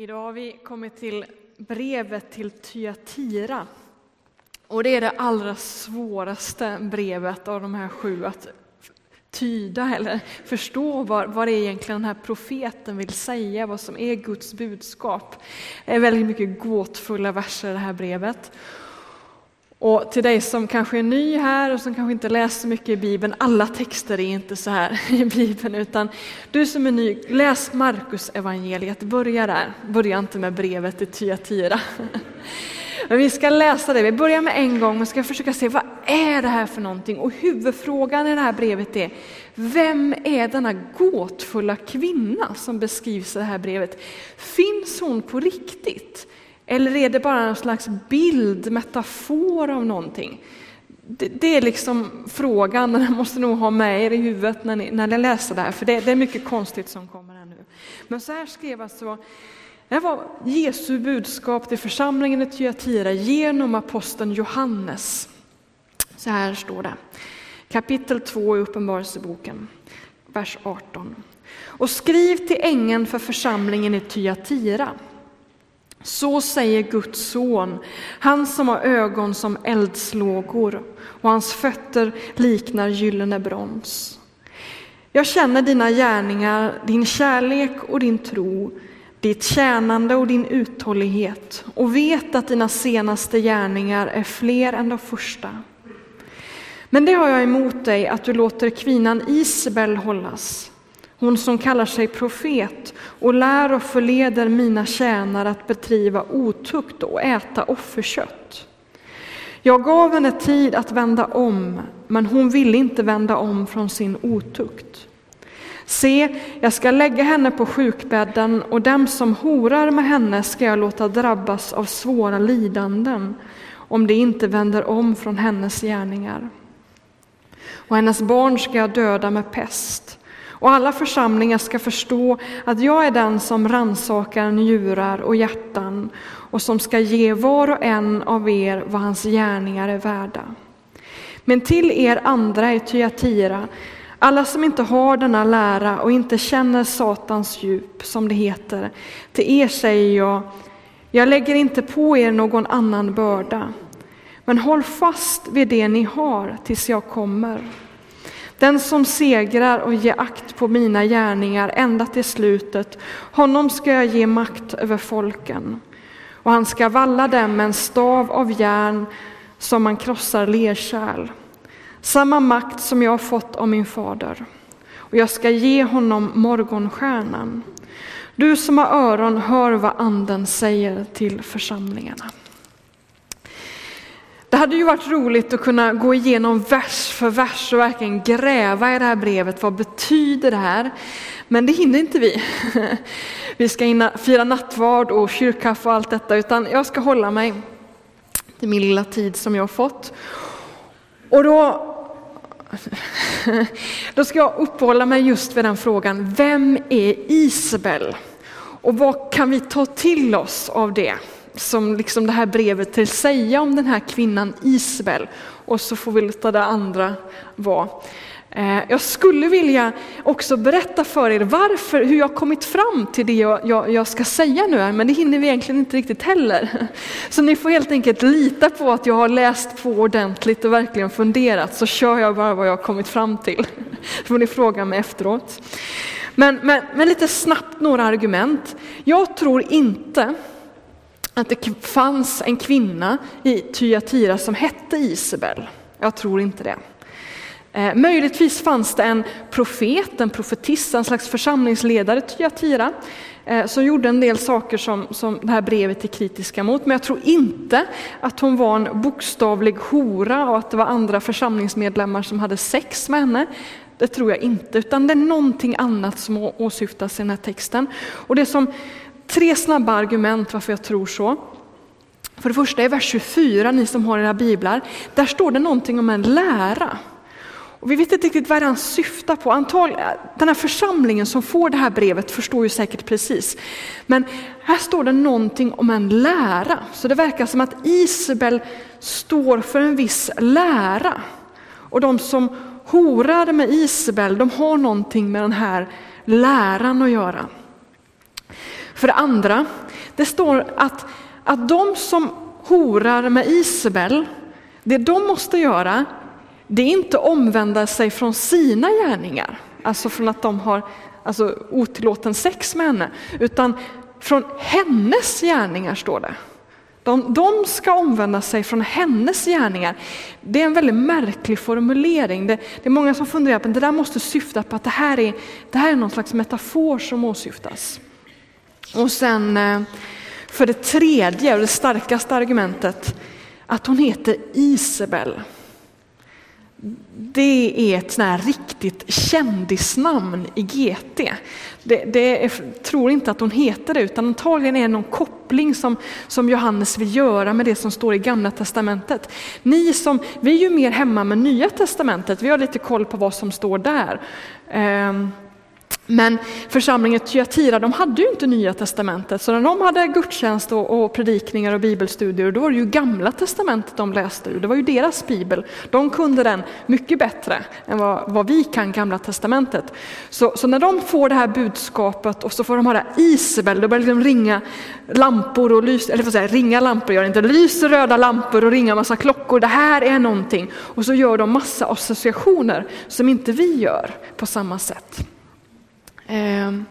Idag har vi kommit till brevet till Tyatira. Och det är det allra svåraste brevet av de här sju att tyda eller förstå vad, vad det är egentligen den här profeten vill säga, vad som är Guds budskap. Det är väldigt mycket gåtfulla verser i det här brevet. Och till dig som kanske är ny här och som kanske inte läst så mycket i Bibeln, alla texter är inte så här i Bibeln, utan du som är ny, läs Markus evangeliet. börja där, börja inte med brevet till Tyatira. Men vi ska läsa det, vi börjar med en gång och ska försöka se vad är det här för någonting? Och huvudfrågan i det här brevet är, vem är denna gåtfulla kvinna som beskrivs i det här brevet? Finns hon på riktigt? Eller är det bara en slags bild, metafor av någonting? Det, det är liksom frågan, den måste nog ha med er i huvudet när ni, när ni läser det här, för det, det är mycket konstigt som kommer här nu. Men så här skrev alltså det var Jesu budskap till församlingen i Tyatira genom aposteln Johannes. Så här står det, kapitel 2 i Uppenbarelseboken, vers 18. Och skriv till ängeln för församlingen i Tyatira. Så säger Guds son, han som har ögon som eldslågor och hans fötter liknar gyllene brons. Jag känner dina gärningar, din kärlek och din tro, ditt tjänande och din uthållighet och vet att dina senaste gärningar är fler än de första. Men det har jag emot dig att du låter kvinnan Isabel hållas hon som kallar sig profet och lär och förleder mina tjänare att bedriva otukt och äta offerkött. Jag gav henne tid att vända om, men hon ville inte vända om från sin otukt. Se, jag ska lägga henne på sjukbädden och dem som horar med henne ska jag låta drabbas av svåra lidanden om de inte vänder om från hennes gärningar. Och hennes barn ska jag döda med pest och alla församlingar ska förstå att jag är den som ransakar njurar och hjärtan och som ska ge var och en av er vad hans gärningar är värda. Men till er andra i Tyatira, alla som inte har denna lära och inte känner Satans djup, som det heter, till er säger jag, jag lägger inte på er någon annan börda, men håll fast vid det ni har tills jag kommer. Den som segrar och ger akt på mina gärningar ända till slutet, honom ska jag ge makt över folken. Och han ska valla dem med en stav av järn som man krossar lerkärl. Samma makt som jag har fått av min fader. Och jag ska ge honom morgonstjärnan. Du som har öron, hör vad anden säger till församlingarna. Det hade ju varit roligt att kunna gå igenom vers för vers och verkligen gräva i det här brevet. Vad betyder det här? Men det hinner inte vi. Vi ska hinna fira nattvard och kyrkkaffe och allt detta, utan jag ska hålla mig till min lilla tid som jag har fått. Och då, då ska jag uppehålla mig just vid den frågan, vem är Isabel? Och vad kan vi ta till oss av det? Som liksom det här brevet till säga om den här kvinnan Isabel. Och så får vi låta det andra vara. Eh, jag skulle vilja också berätta för er varför, hur jag kommit fram till det jag, jag, jag, ska säga nu här, men det hinner vi egentligen inte riktigt heller. Så ni får helt enkelt lita på att jag har läst på ordentligt och verkligen funderat, så kör jag bara vad jag har kommit fram till. Så får ni fråga mig efteråt. Men, men, men lite snabbt några argument. Jag tror inte att det fanns en kvinna i Tyatira som hette Isabel. Jag tror inte det. Eh, möjligtvis fanns det en profet, en profetissa, en slags församlingsledare i Tyatira eh, som gjorde en del saker som, som det här brevet är kritiska mot. Men jag tror inte att hon var en bokstavlig hora och att det var andra församlingsmedlemmar som hade sex med henne. Det tror jag inte, utan det är någonting annat som åsyftas i den här texten. Och det som Tre snabba argument varför jag tror så. För det första i vers 24, ni som har era biblar, där står det någonting om en lära. Och vi vet inte riktigt vad han syftar på. Antal, den här församlingen som får det här brevet förstår ju säkert precis. Men här står det någonting om en lära. Så det verkar som att Isabel står för en viss lära. Och de som horar med Isabel, de har någonting med den här läran att göra. För det andra Det står att, att de som horar med Isabel, det de måste göra, det är inte omvända sig från sina gärningar, alltså från att de har alltså, otillåten sex med henne, utan från hennes gärningar står det. De, de ska omvända sig från hennes gärningar. Det är en väldigt märklig formulering. Det, det är många som funderar på att det där måste syfta på att det här är, det här är någon slags metafor som åsyftas. Och sen eh, för det tredje, och det starkaste argumentet, att hon heter Isabel. Det är ett sånt riktigt kändisnamn i GT. Det, det är, tror inte att hon heter det, utan antagligen är det någon koppling som, som Johannes vill göra med det som står i Gamla Testamentet. Ni som, vi är ju mer hemma med Nya Testamentet, vi har lite koll på vad som står där. Um, men församlingen Tyatira, de hade ju inte Nya Testamentet, så när de hade gudstjänst och, och predikningar och bibelstudier, då var det ju Gamla Testamentet de läste ur. Det var ju deras bibel. De kunde den mycket bättre än vad, vad vi kan Gamla Testamentet. Så, så, när de får det här budskapet och så får de höra Isabel, då börjar de ringa lampor och lyser, eller får säga, ringa lampor gör det inte, lyser röda lampor och ringa massa klockor. Det här är någonting. Och så gör de massa associationer som inte vi gör på samma sätt. Ehm.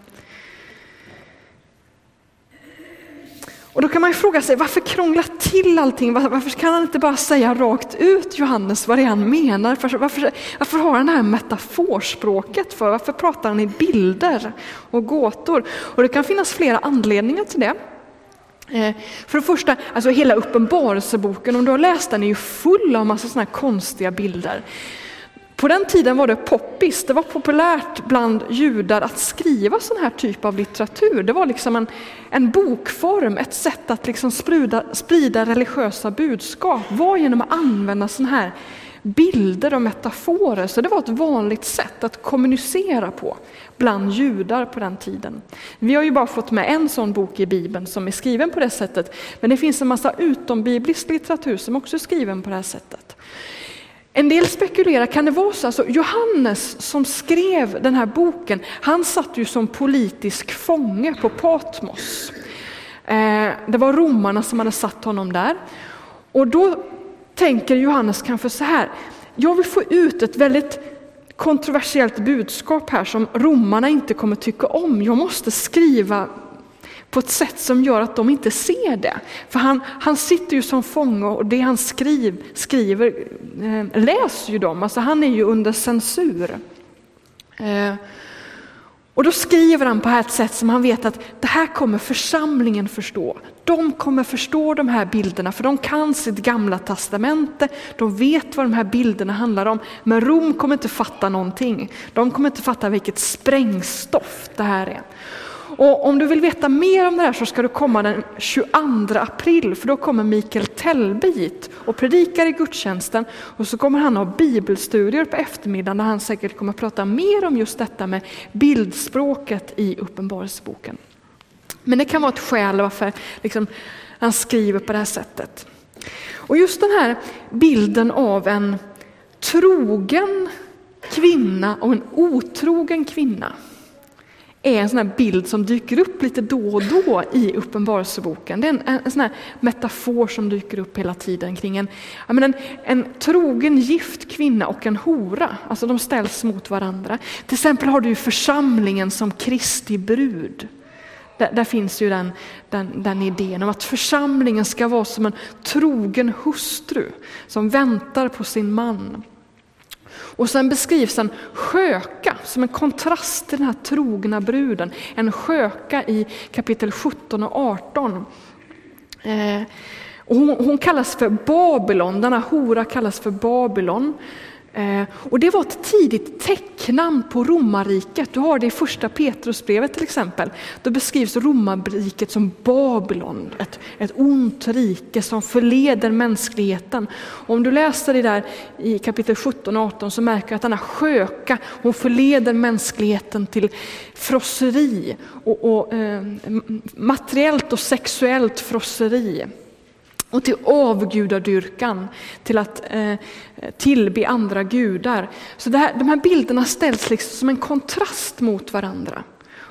Och då kan man ju fråga sig, varför krångla till allting? Varför kan han inte bara säga rakt ut, Johannes, vad det är han menar? Varför, varför, varför har han det här metaforspråket för? Varför pratar han i bilder och gåtor? Och det kan finnas flera anledningar till det. Ehm, för det första, alltså hela Uppenbarelseboken, om du har läst den, är ju full av massa sådana här konstiga bilder. På den tiden var det poppis, det var populärt bland judar att skriva sån här typ av litteratur. Det var liksom en, en bokform, ett sätt att liksom sprida, sprida religiösa budskap var genom att använda såna här bilder och metaforer. Så det var ett vanligt sätt att kommunicera på bland judar på den tiden. Vi har ju bara fått med en sån bok i Bibeln som är skriven på det sättet, men det finns en massa utombiblisk litteratur som också är skriven på det här sättet. En del spekulerar, kan det vara så? Alltså Johannes som skrev den här boken, han satt ju som politisk fånge på Patmos. Eh, det var romarna som hade satt honom där. Och då tänker Johannes kanske så här, jag vill få ut ett väldigt kontroversiellt budskap här som romarna inte kommer tycka om. Jag måste skriva på ett sätt som gör att de inte ser det. För han, han sitter ju som fånge och det han skriv, skriver eh, läser ju de, alltså han är ju under censur. Eh, och då skriver han på ett sätt som han vet att det här kommer församlingen förstå. De kommer förstå de här bilderna för de kan sitt gamla testamente, de vet vad de här bilderna handlar om. Men Rom kommer inte fatta någonting. De kommer inte fatta vilket sprängstoff det här är. Och om du vill veta mer om det här så ska du komma den 22 april, för då kommer Mikael Tellbe hit och predikar i gudstjänsten. Och så kommer han ha bibelstudier på eftermiddagen där han säkert kommer prata mer om just detta med bildspråket i Uppenbarelseboken. Men det kan vara ett skäl varför liksom, han skriver på det här sättet. Och just den här bilden av en trogen kvinna och en otrogen kvinna är en sån här bild som dyker upp lite då och då i Uppenbarelseboken. Det är en, en, sån här metafor som dyker upp hela tiden kring en, en, en trogen gift kvinna och en hora. Alltså de ställs mot varandra. Till exempel har du ju församlingen som Kristi brud. Där, där, finns ju den, den, den idén om att församlingen ska vara som en trogen hustru som väntar på sin man. Och sen beskrivs en sköka som en kontrast till den här trogna bruden. En sköka i kapitel 17 och 18. Eh, och hon, hon, kallas för Babylon, denna hora kallas för Babylon. Eh, och det var ett tidigt tecknamn på romarriket. Du har det i första Petrusbrevet till exempel. Då beskrivs romarriket som Babylon, ett, ett ont rike som förleder mänskligheten. Och om du läser det där i kapitel 17 och 18 så märker du att denna sköka, hon förleder mänskligheten till frosseri och, och eh, materiellt och sexuellt frosseri och till avgudadyrkan, till att eh, tillbe andra gudar. Så här, de här bilderna ställs liksom som en kontrast mot varandra.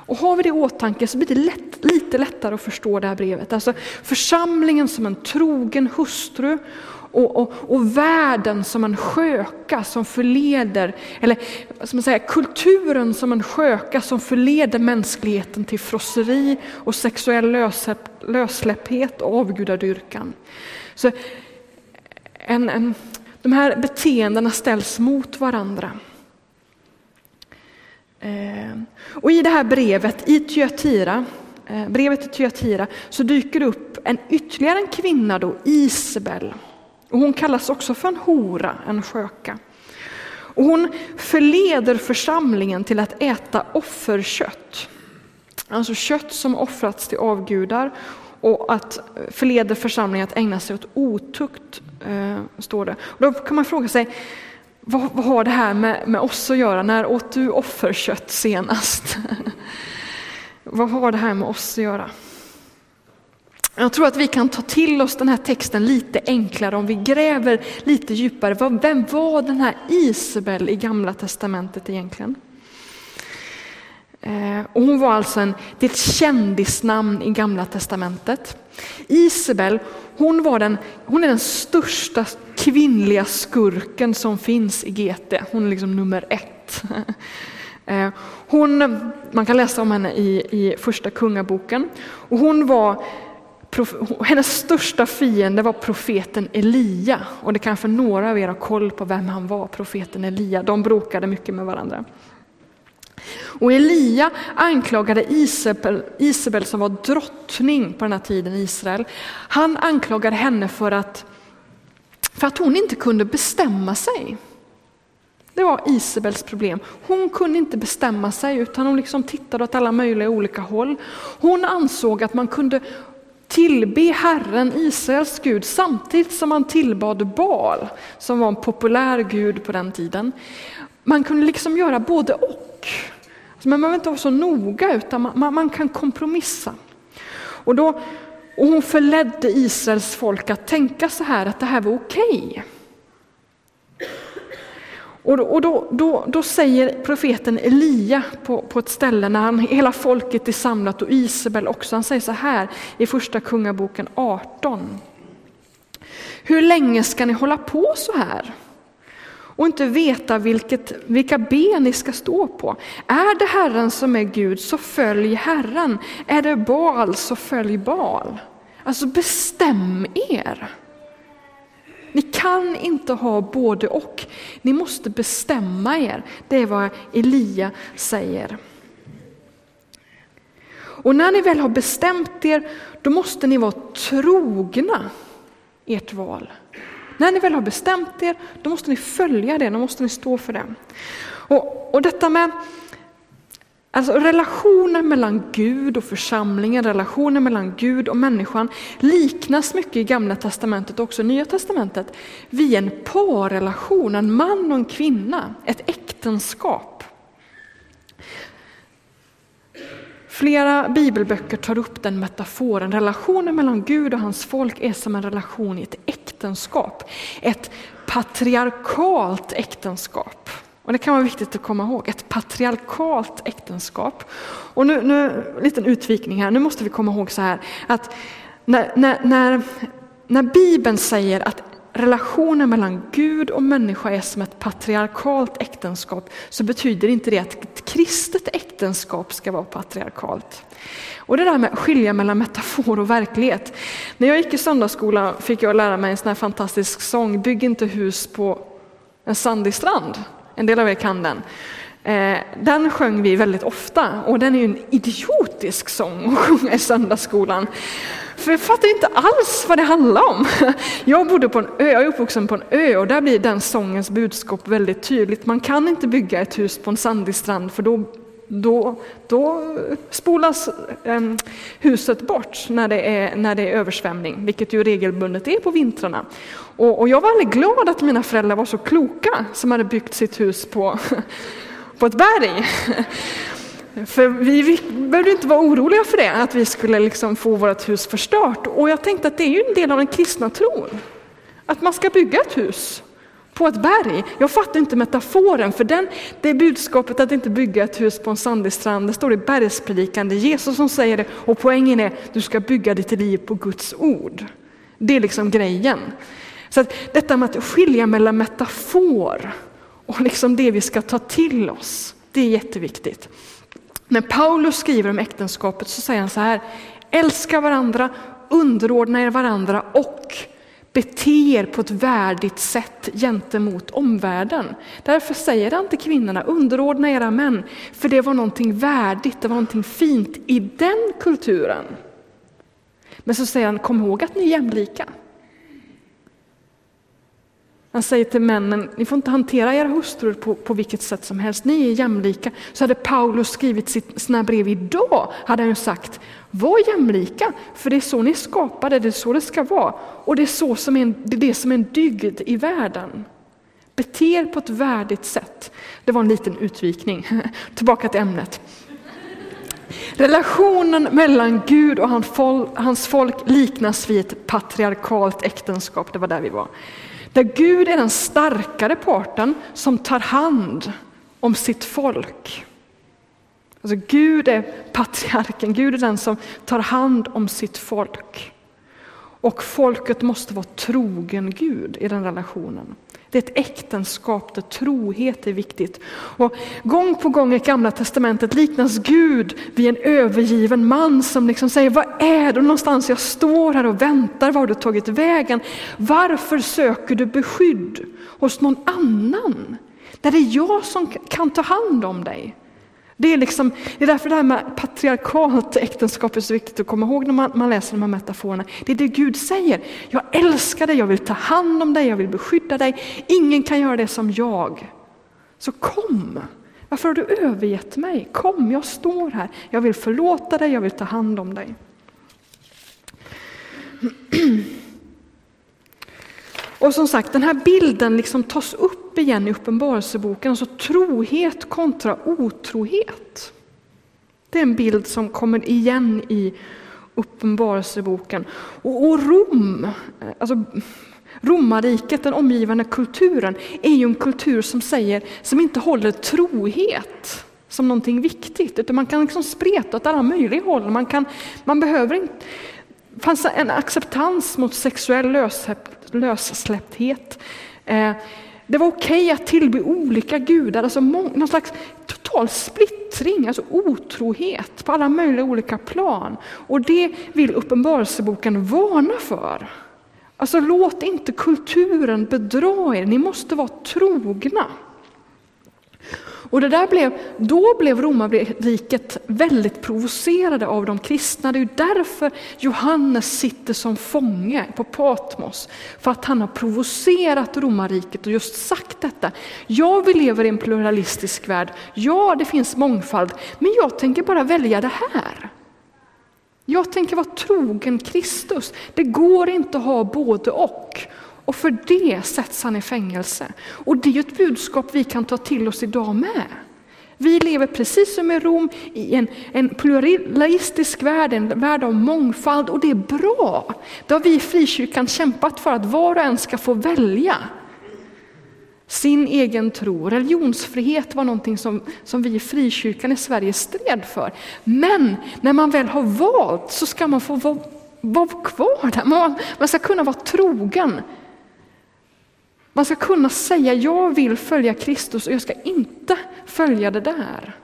Och har vi det i åtanke så blir det lätt, lite lättare att förstå det här brevet. Alltså församlingen som en trogen hustru och, och, och världen som en sköka som förleder, eller som man säger, kulturen som en sköka som förleder mänskligheten till frosseri och sexuell lössläpphet och avgudadyrkan. Så en, en, de här beteendena ställs mot varandra. Eh, och i det här brevet i Tyatira, eh, brevet till Tyatira så dyker det upp en ytterligare en kvinna då, Isabel. Och hon kallas också för en hora, en sköka. Och hon förleder församlingen till att äta offerkött. Alltså kött som offrats till avgudar och att förleder församlingen att ägna sig åt otukt, eh, står det. Och då kan man fråga sig, vad, vad har det här med, med oss att göra? När åt du offerkött senast? vad har det här med oss att göra? Jag tror att vi kan ta till oss den här texten lite enklare om vi gräver lite djupare. Vem var den här Isabel i Gamla Testamentet egentligen? Eh, och hon var alltså en, det är ett kändisnamn i Gamla Testamentet. Isabel, hon, var den, hon är den största kvinnliga skurken som finns i GT. Hon är liksom nummer ett. Eh, hon, man kan läsa om henne i, i första kungaboken. Och hon var, hennes största fiende var profeten Elia. Och det kanske några av er har koll på vem han var, profeten Elia. De bråkade mycket med varandra. Och Elia anklagade Isabel, Isabel som var drottning på den här tiden i Israel. Han anklagade henne för att, för att hon inte kunde bestämma sig. Det var Isabels problem. Hon kunde inte bestämma sig utan hon liksom tittade åt alla möjliga olika håll. Hon ansåg att man kunde tillbe Herren, Israels Gud, samtidigt som man tillbad Baal, som var en populär gud på den tiden. Man kunde liksom göra både och. Alltså, men man behöver inte vara så noga, utan man, man, man kan kompromissa. Och, då, och hon förledde Israels folk att tänka så här, att det här var okej. Okay. Och, då, och då, då, då, säger profeten Elia på, på ett ställe när han, hela folket är samlat och Isabel också, han säger så här i första kungaboken 18. Hur länge ska ni hålla på så här? och inte veta vilket, vilka ben ni ska stå på. Är det Herren som är Gud, så följ Herren. Är det Baal, så följ Baal. Alltså bestäm er. Ni kan inte ha både och. Ni måste bestämma er. Det är vad Elia säger. Och när ni väl har bestämt er, då måste ni vara trogna ert val. När ni väl har bestämt er, då måste ni följa det, då måste ni stå för det. Och, och detta med Alltså relationen mellan Gud och församlingen, relationen mellan Gud och människan liknas mycket i Gamla Testamentet och också Nya Testamentet vid en parrelation, en man och en kvinna, ett äktenskap. Flera bibelböcker tar upp den metaforen. Relationen mellan Gud och hans folk är som en relation i ett äktenskap. Ett patriarkalt äktenskap. Och Det kan vara viktigt att komma ihåg, ett patriarkalt äktenskap. Och nu, nu liten utvikning här, nu måste vi komma ihåg så här att när, när, när, när Bibeln säger att relationen mellan Gud och människa är som ett patriarkalt äktenskap så betyder inte det att ett kristet äktenskap ska vara patriarkalt. Och det där med att skilja mellan metafor och verklighet. När jag gick i söndagsskola fick jag lära mig en sån här fantastisk sång, Bygg inte hus på en sandig strand. En del av er kan den. Eh, den sjöng vi väldigt ofta och den är ju en idiotisk sång att sjunga i söndagsskolan. För jag fattar inte alls vad det handlar om. Jag bodde på en ö, jag är uppvuxen på en ö och där blir den sångens budskap väldigt tydligt. Man kan inte bygga ett hus på en sandig strand för då, då, då spolas ehm, huset bort när det, är, när det är översvämning, vilket ju regelbundet är på vintrarna. Och, och jag var väldigt glad att mina föräldrar var så kloka som hade byggt sitt hus på, på ett berg. För vi behövde inte vara oroliga för det, att vi skulle liksom få vårt hus förstört. Och jag tänkte att det är ju en del av den kristna tron. Att man ska bygga ett hus på ett berg. Jag fattar inte metaforen, för den, det budskapet att inte bygga ett hus på en sandig strand, det står i bergspredikan, det är Jesus som säger det och poängen är du ska bygga ditt liv på Guds ord. Det är liksom grejen. Så att detta med att skilja mellan metafor och liksom det vi ska ta till oss, det är jätteviktigt. När Paulus skriver om äktenskapet så säger han så här, älska varandra, underordna er varandra och bete er på ett värdigt sätt gentemot omvärlden. Därför säger han till kvinnorna, underordna era män, för det var någonting värdigt, det var någonting fint i den kulturen. Men så säger han, kom ihåg att ni är jämlika. Han säger till männen, ni får inte hantera era hustrur på, på vilket sätt som helst, ni är jämlika. Så hade Paulus skrivit sitt, sina brev idag, hade han sagt, var jämlika, för det är så ni skapade, det är så det ska vara. Och det är, så som en, det, är det som är en dygd i världen. Bete er på ett värdigt sätt. Det var en liten utvikning. Tillbaka till ämnet. Relationen mellan Gud och hans folk liknas vid ett patriarkalt äktenskap, det var där vi var. Där Gud är den starkare parten som tar hand om sitt folk. Alltså Gud är patriarken, Gud är den som tar hand om sitt folk. Och folket måste vara trogen Gud i den relationen. Det är ett äktenskap där trohet är viktigt. Och gång på gång i Gamla Testamentet liknas Gud vid en övergiven man som liksom säger, vad är det någonstans? Jag står här och väntar, var har du tagit vägen? Varför söker du beskydd hos någon annan? Där det är jag som kan ta hand om dig. Det är, liksom, det är därför det här med patriarkalt äktenskap är så viktigt att komma ihåg när man, man, läser de här metaforerna. Det är det Gud säger. Jag älskar dig, jag vill ta hand om dig, jag vill beskydda dig. Ingen kan göra det som jag. Så kom! Varför har du övergett mig? Kom, jag står här. Jag vill förlåta dig, jag vill ta hand om dig. Och som sagt, den här bilden liksom tas upp igen i Uppenbarelseboken, alltså trohet kontra otrohet. Det är en bild som kommer igen i Uppenbarelseboken. Och, och Rom, eh, alltså romarriket, den omgivande kulturen, är ju en kultur som säger, som inte håller trohet som någonting viktigt, utan man kan liksom spreta åt alla möjliga håll. Man, kan, man behöver inte, det fanns en acceptans mot sexuell löshet lössläppthet. Eh, det var okej okay att tillbe olika gudar, alltså någon slags total splittring, alltså otrohet på alla möjliga olika plan. Och det vill Uppenbarelseboken varna för. Alltså låt inte kulturen bedra er, ni måste vara trogna. Och det där blev, då blev romarriket väldigt provocerade av de kristna. Det är därför Johannes sitter som fånge på Patmos. För att han har provocerat romarriket och just sagt detta. Ja, vi lever i en pluralistisk värld. Ja, det finns mångfald. Men jag tänker bara välja det här. Jag tänker vara trogen Kristus. Det går inte att ha både och. Och för det sätts han i fängelse. Och det är ett budskap vi kan ta till oss idag med. Vi lever precis som i Rom i en, en pluralistisk värld, en värld av mångfald och det är bra. Det har vi i frikyrkan kämpat för att var och en ska få välja sin egen tro. Religionsfrihet var någonting som, som vi i frikyrkan i Sverige stred för. Men när man väl har valt så ska man få vara, vara kvar där. Man, man ska kunna vara trogen man ska kunna säga, jag vill följa Kristus och jag ska inte följa det där.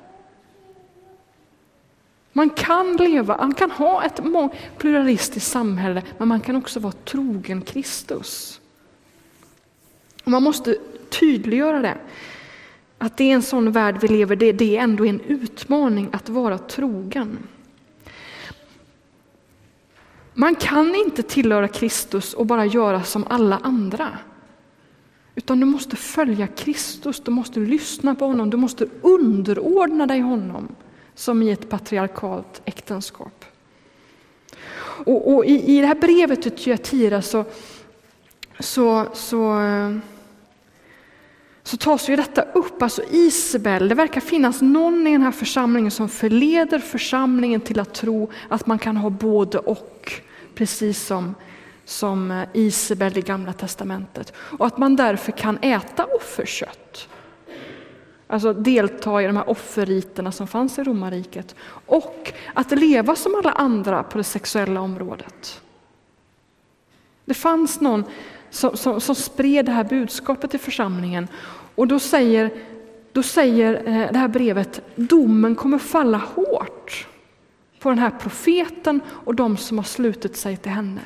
Man kan leva, man kan ha ett pluralistiskt samhälle, men man kan också vara trogen Kristus. Och man måste tydliggöra det. Att det är en sån värld vi lever i, det, det är ändå en utmaning att vara trogen. Man kan inte tillhöra Kristus och bara göra som alla andra. Utan du måste följa Kristus, du måste lyssna på honom, du måste underordna dig honom som i ett patriarkalt äktenskap. Och, och i, i det här brevet till Tyatira så, så, så, så tas ju detta upp, alltså Isabel, det verkar finnas någon i den här församlingen som förleder församlingen till att tro att man kan ha både och, precis som som eh, Isabel i Gamla Testamentet och att man därför kan äta offerkött. Alltså delta i de här offerriterna som fanns i romarriket och att leva som alla andra på det sexuella området. Det fanns någon som, som, som spred det här budskapet i församlingen och då säger, då säger eh, det här brevet domen kommer falla hårt på den här profeten och de som har slutit sig till henne.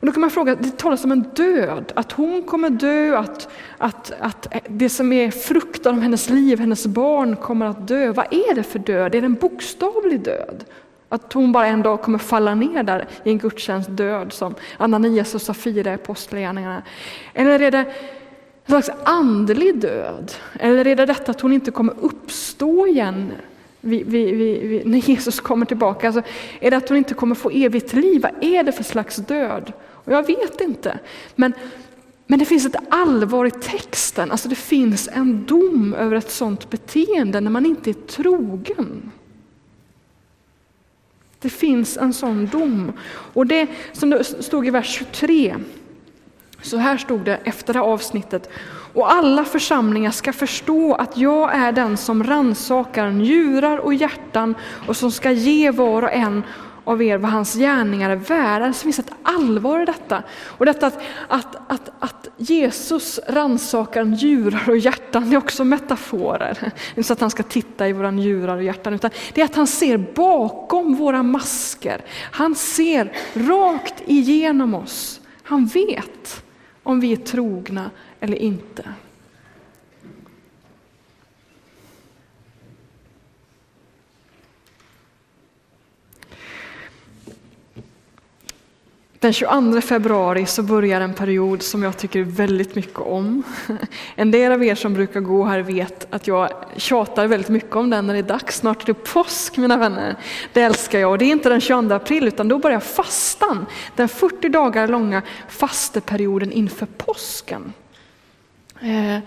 Och då kan man fråga, det talas om en död, att hon kommer dö, att, att, att det som är fruktan av hennes liv, hennes barn kommer att dö. Vad är det för död? Är det en bokstavlig död? Att hon bara en dag kommer falla ner där i en gudstjänst död som Ananias och Safira i Apostlagärningarna? Eller är det en slags andlig död? Eller är det detta att hon inte kommer uppstå igen vi, vi, vi, när Jesus kommer tillbaka? Alltså, är det att hon inte kommer få evigt liv? Vad är det för slags död? Och jag vet inte. Men, men det finns ett allvar i texten, alltså det finns en dom över ett sådant beteende när man inte är trogen. Det finns en sån dom. Och det som det stod i vers 23, så här stod det efter det avsnittet. Och alla församlingar ska förstå att jag är den som ransakar njurar och hjärtan och som ska ge var och en av er vad hans gärningar är värda. Det finns ett allvar i detta. Och detta att, att, att, att Jesus rannsakar njurar och hjärtan, det är också metaforer. Inte så att han ska titta i våra njurar och hjärtan, utan det är att han ser bakom våra masker. Han ser rakt igenom oss. Han vet om vi är trogna eller inte. Den 22 februari så börjar en period som jag tycker väldigt mycket om. En del av er som brukar gå här vet att jag tjatar väldigt mycket om den när det är dags. Snart är det påsk mina vänner. Det älskar jag och det är inte den 22 april utan då börjar fastan. Den 40 dagar långa fasteperioden inför påsken. Eh,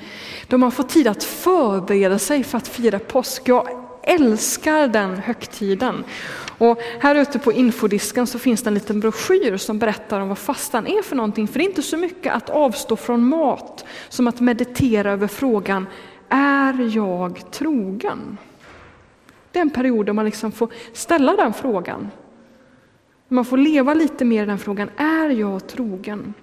då man får tid att förbereda sig för att fira påsk. Jag älskar den högtiden. Och här ute på infodisken så finns det en liten broschyr som berättar om vad fastan är för någonting. För det är inte så mycket att avstå från mat som att meditera över frågan, är jag trogen? Det är en period där man liksom får ställa den frågan. Man får leva lite mer i den frågan, är jag trogen?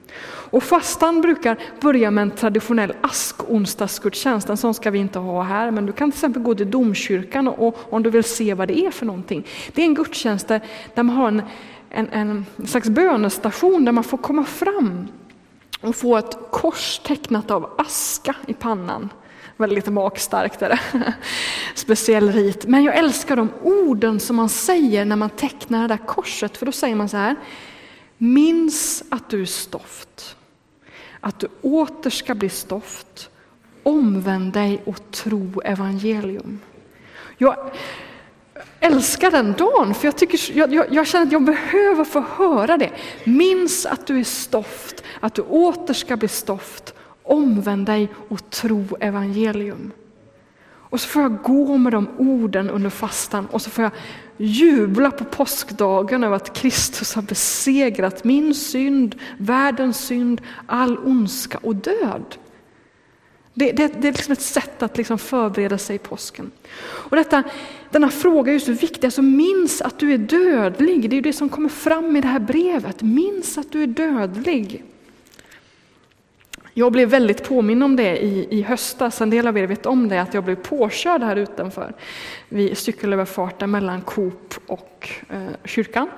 Och fastan brukar börja med en traditionell askonsdagsgudstjänst, en sån ska vi inte ha här, men du kan till exempel gå till domkyrkan och, om du vill se vad det är för någonting. Det är en gudstjänst där, där man har en, en, en slags bönestation där man får komma fram och få ett kors tecknat av aska i pannan. Väldigt magstarkt är det. Speciell rit. Men jag älskar de orden som man säger när man tecknar det där korset, för då säger man så här. Minns att du är stoft, att du åter ska bli stoft. Omvänd dig och tro evangelium. Jag älskar den dagen, för jag, tycker, jag, jag, jag, känner att jag behöver få höra det. Minns att du är stoft, att du åter ska bli stoft omvänd dig och tro evangelium. Och så får jag gå med de orden under fastan och så får jag jubla på påskdagen över att Kristus har besegrat min synd, världens synd, all ondska och död. Det, det, det är liksom ett sätt att liksom förbereda sig i påsken. Och detta, denna fråga är så viktig, alltså minns att du är dödlig. Det är det som kommer fram i det här brevet. Minns att du är dödlig. Jag blev väldigt påminn om det i, i höstas, en del av er vet om det, att jag blev påkörd här utanför vid cykelöverfarten mellan Coop och eh, kyrkan.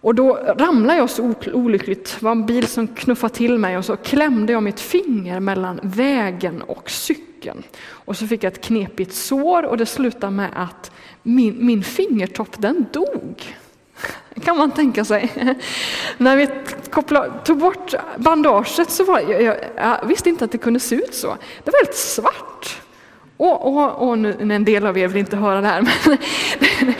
Och då ramlade jag så olyckligt, det var en bil som knuffade till mig och så klämde jag mitt finger mellan vägen och cykeln. Och så fick jag ett knepigt sår och det slutade med att min, min fingertopp den dog kan man tänka sig. När vi kopplade, tog bort bandaget så var jag, jag, jag visste inte att det kunde se ut så. Det var helt svart. Och, och, och nu, en del av er vill inte höra det här, men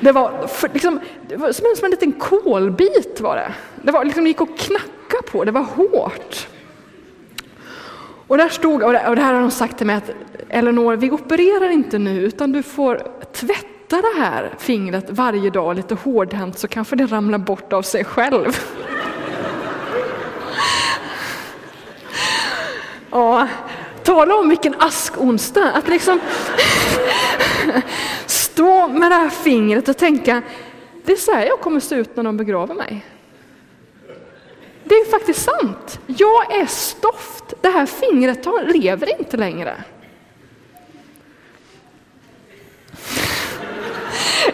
det var, för, liksom, det var som, en, som en liten kolbit var det. Det, var, liksom, det gick att knacka på, det var hårt. Och där stod, och det, och det här har de sagt till mig att Eleanor, vi opererar inte nu utan du får tvätta det här fingret varje dag lite hårdhänt så kanske det ramlar bort av sig själv. Ja, tala om vilken askonsdag, att liksom stå med det här fingret och tänka, det är så här jag kommer se ut när de begraver mig. Det är faktiskt sant. Jag är stoft. Det här fingret lever inte längre.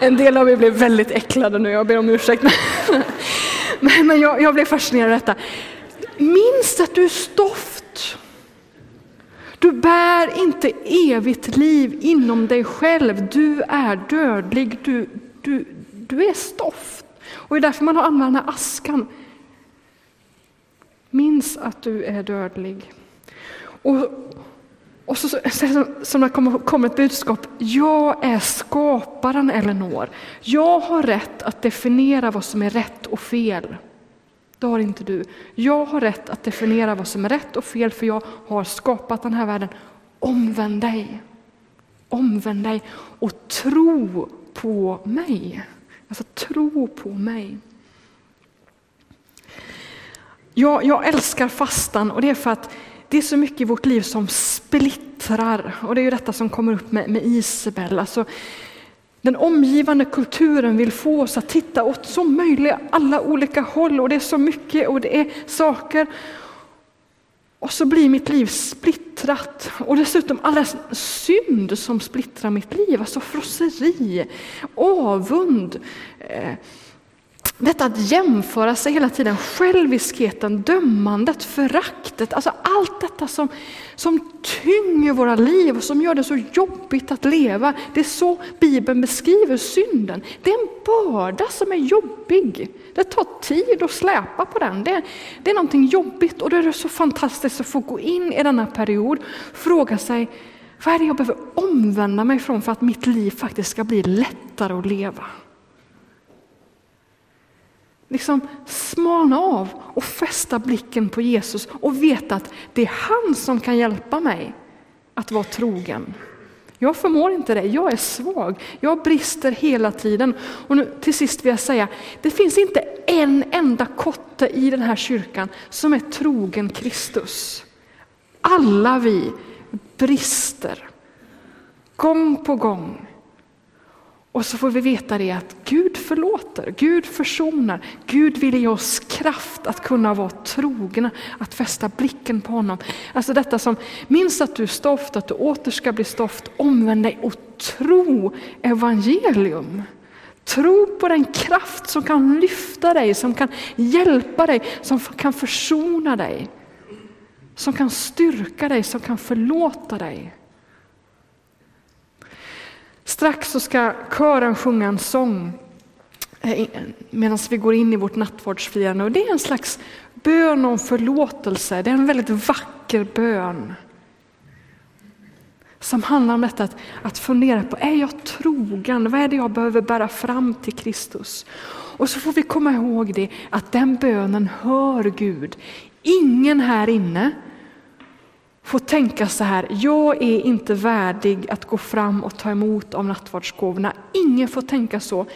En del av er blev väldigt äcklade nu, jag ber om ursäkt. Men jag, jag blev fascinerad av detta. Minns att du är stoft. Du bär inte evigt liv inom dig själv. Du är dödlig. Du, du, du är stoft. Och det är därför man har använt den här askan. Minns att du är dödlig. Och, och så, så, som det kommer, kommer ett budskap. Jag är skaparen Elinor. Jag har rätt att definiera vad som är rätt och fel. Det har inte du. Jag har rätt att definiera vad som är rätt och fel för jag har skapat den här världen. Omvänd dig. Omvänd dig och tro på mig. Alltså tro på mig. Jag, jag älskar fastan och det är för att det är så mycket i vårt liv som splittrar. Och det är ju detta som kommer upp med, med Isabel. Alltså, den omgivande kulturen vill få oss att titta åt så möjliga alla olika håll och det är så mycket och det är saker. Och så blir mitt liv splittrat och dessutom all synd som splittrar mitt liv, alltså frosseri, avund, eh, detta att jämföra sig hela tiden, själviskheten, dömandet, föraktet, alltså allt detta som, som tynger våra liv och som gör det så jobbigt att leva. Det är så Bibeln beskriver synden. Det är en börda som är jobbig. Det tar tid att släpa på den. Det, det är någonting jobbigt och då är det så fantastiskt att få gå in i denna period, fråga sig vad är det jag behöver omvända mig från för att mitt liv faktiskt ska bli lättare att leva liksom smalna av och fästa blicken på Jesus och veta att det är han som kan hjälpa mig att vara trogen. Jag förmår inte det, jag är svag, jag brister hela tiden. Och nu, till sist vill jag säga, det finns inte en enda kotte i den här kyrkan som är trogen Kristus. Alla vi brister, gång på gång. Och så får vi veta det att Gud förlåter, Gud försonar, Gud vill ge oss kraft att kunna vara trogna, att fästa blicken på honom. Alltså detta som, minns att du är stoft, att du åter ska bli stoft, omvänd dig och tro evangelium. Tro på den kraft som kan lyfta dig, som kan hjälpa dig, som kan försona dig. Som kan styrka dig, som kan förlåta dig. Strax så ska kören sjunga en sång eh, medan vi går in i vårt nattvardsfirande och det är en slags bön om förlåtelse. Det är en väldigt vacker bön. Som handlar om detta att, att fundera på, är jag trogen? Vad är det jag behöver bära fram till Kristus? Och så får vi komma ihåg det, att den bönen hör Gud. Ingen här inne får tänka så här, jag är inte värdig att gå fram och ta emot av nattvardsgåvorna. Ingen får tänka så.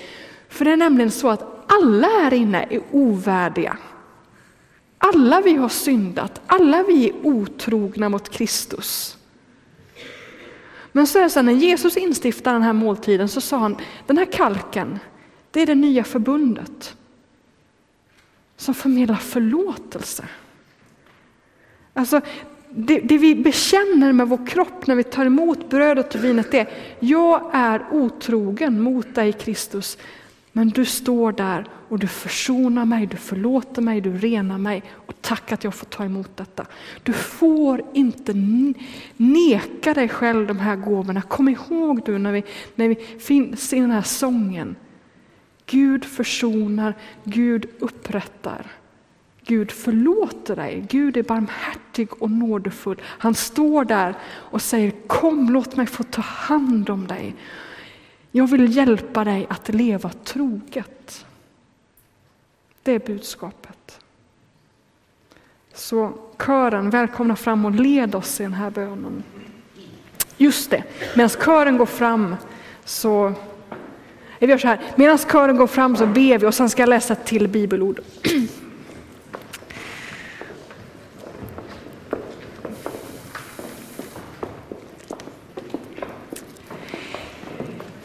För det är nämligen så att alla här inne är ovärdiga. Alla vi har syndat, alla vi är otrogna mot Kristus. Men så är det så när Jesus instiftade den här måltiden så sa han, den här kalken, det är det nya förbundet som förmedlar förlåtelse. Alltså, det, det, vi bekänner med vår kropp när vi tar emot brödet och vinet är, jag är otrogen mot dig Kristus, men du står där och du försonar mig, du förlåter mig, du renar mig och tack att jag får ta emot detta. Du får inte neka dig själv de här gåvorna. Kom ihåg du när vi, när vi finns i den här sången. Gud försonar, Gud upprättar. Gud förlåter dig. Gud är barmhärtig och nådefull. Han står där och säger kom låt mig få ta hand om dig. Jag vill hjälpa dig att leva troget. Det är budskapet. Så kören, välkomna fram och led oss i den här bönen. Just det, medan kören går fram så Vi gör så här, medan kören går fram så ber vi och sen ska jag läsa ett till bibelord.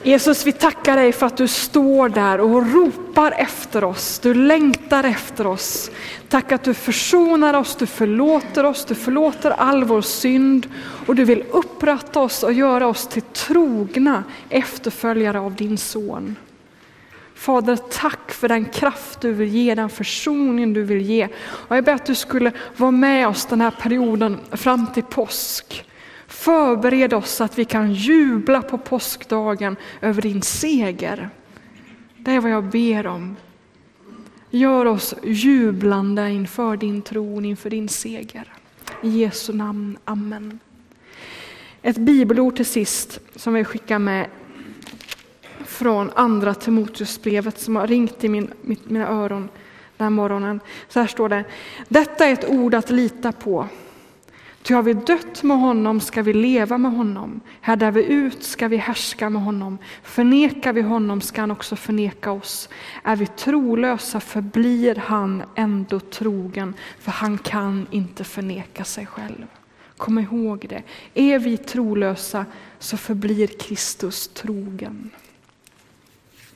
Jesus, vi tackar dig för att du står där och ropar efter oss. Du längtar efter oss. Tack att du försonar oss, du förlåter oss, du förlåter all vår synd och du vill upprätta oss och göra oss till trogna efterföljare av din son. Fader, tack för den kraft du vill ge, den försoning du vill ge. Och jag ber att du skulle vara med oss den här perioden fram till påsk. Förbered oss så att vi kan jubla på påskdagen över din seger. Det är vad jag ber om. Gör oss jublande inför din tron, inför din seger. I Jesu namn, Amen. Ett bibelord till sist som vi skickar med från andra Timoteusbrevet som har ringt i min, mina öron den här morgonen. Så här står det. Detta är ett ord att lita på. Ty har vi dött med honom ska vi leva med honom. Härdar vi ut ska vi härska med honom. Förnekar vi honom ska han också förneka oss. Är vi trolösa förblir han ändå trogen, för han kan inte förneka sig själv. Kom ihåg det. Är vi trolösa så förblir Kristus trogen.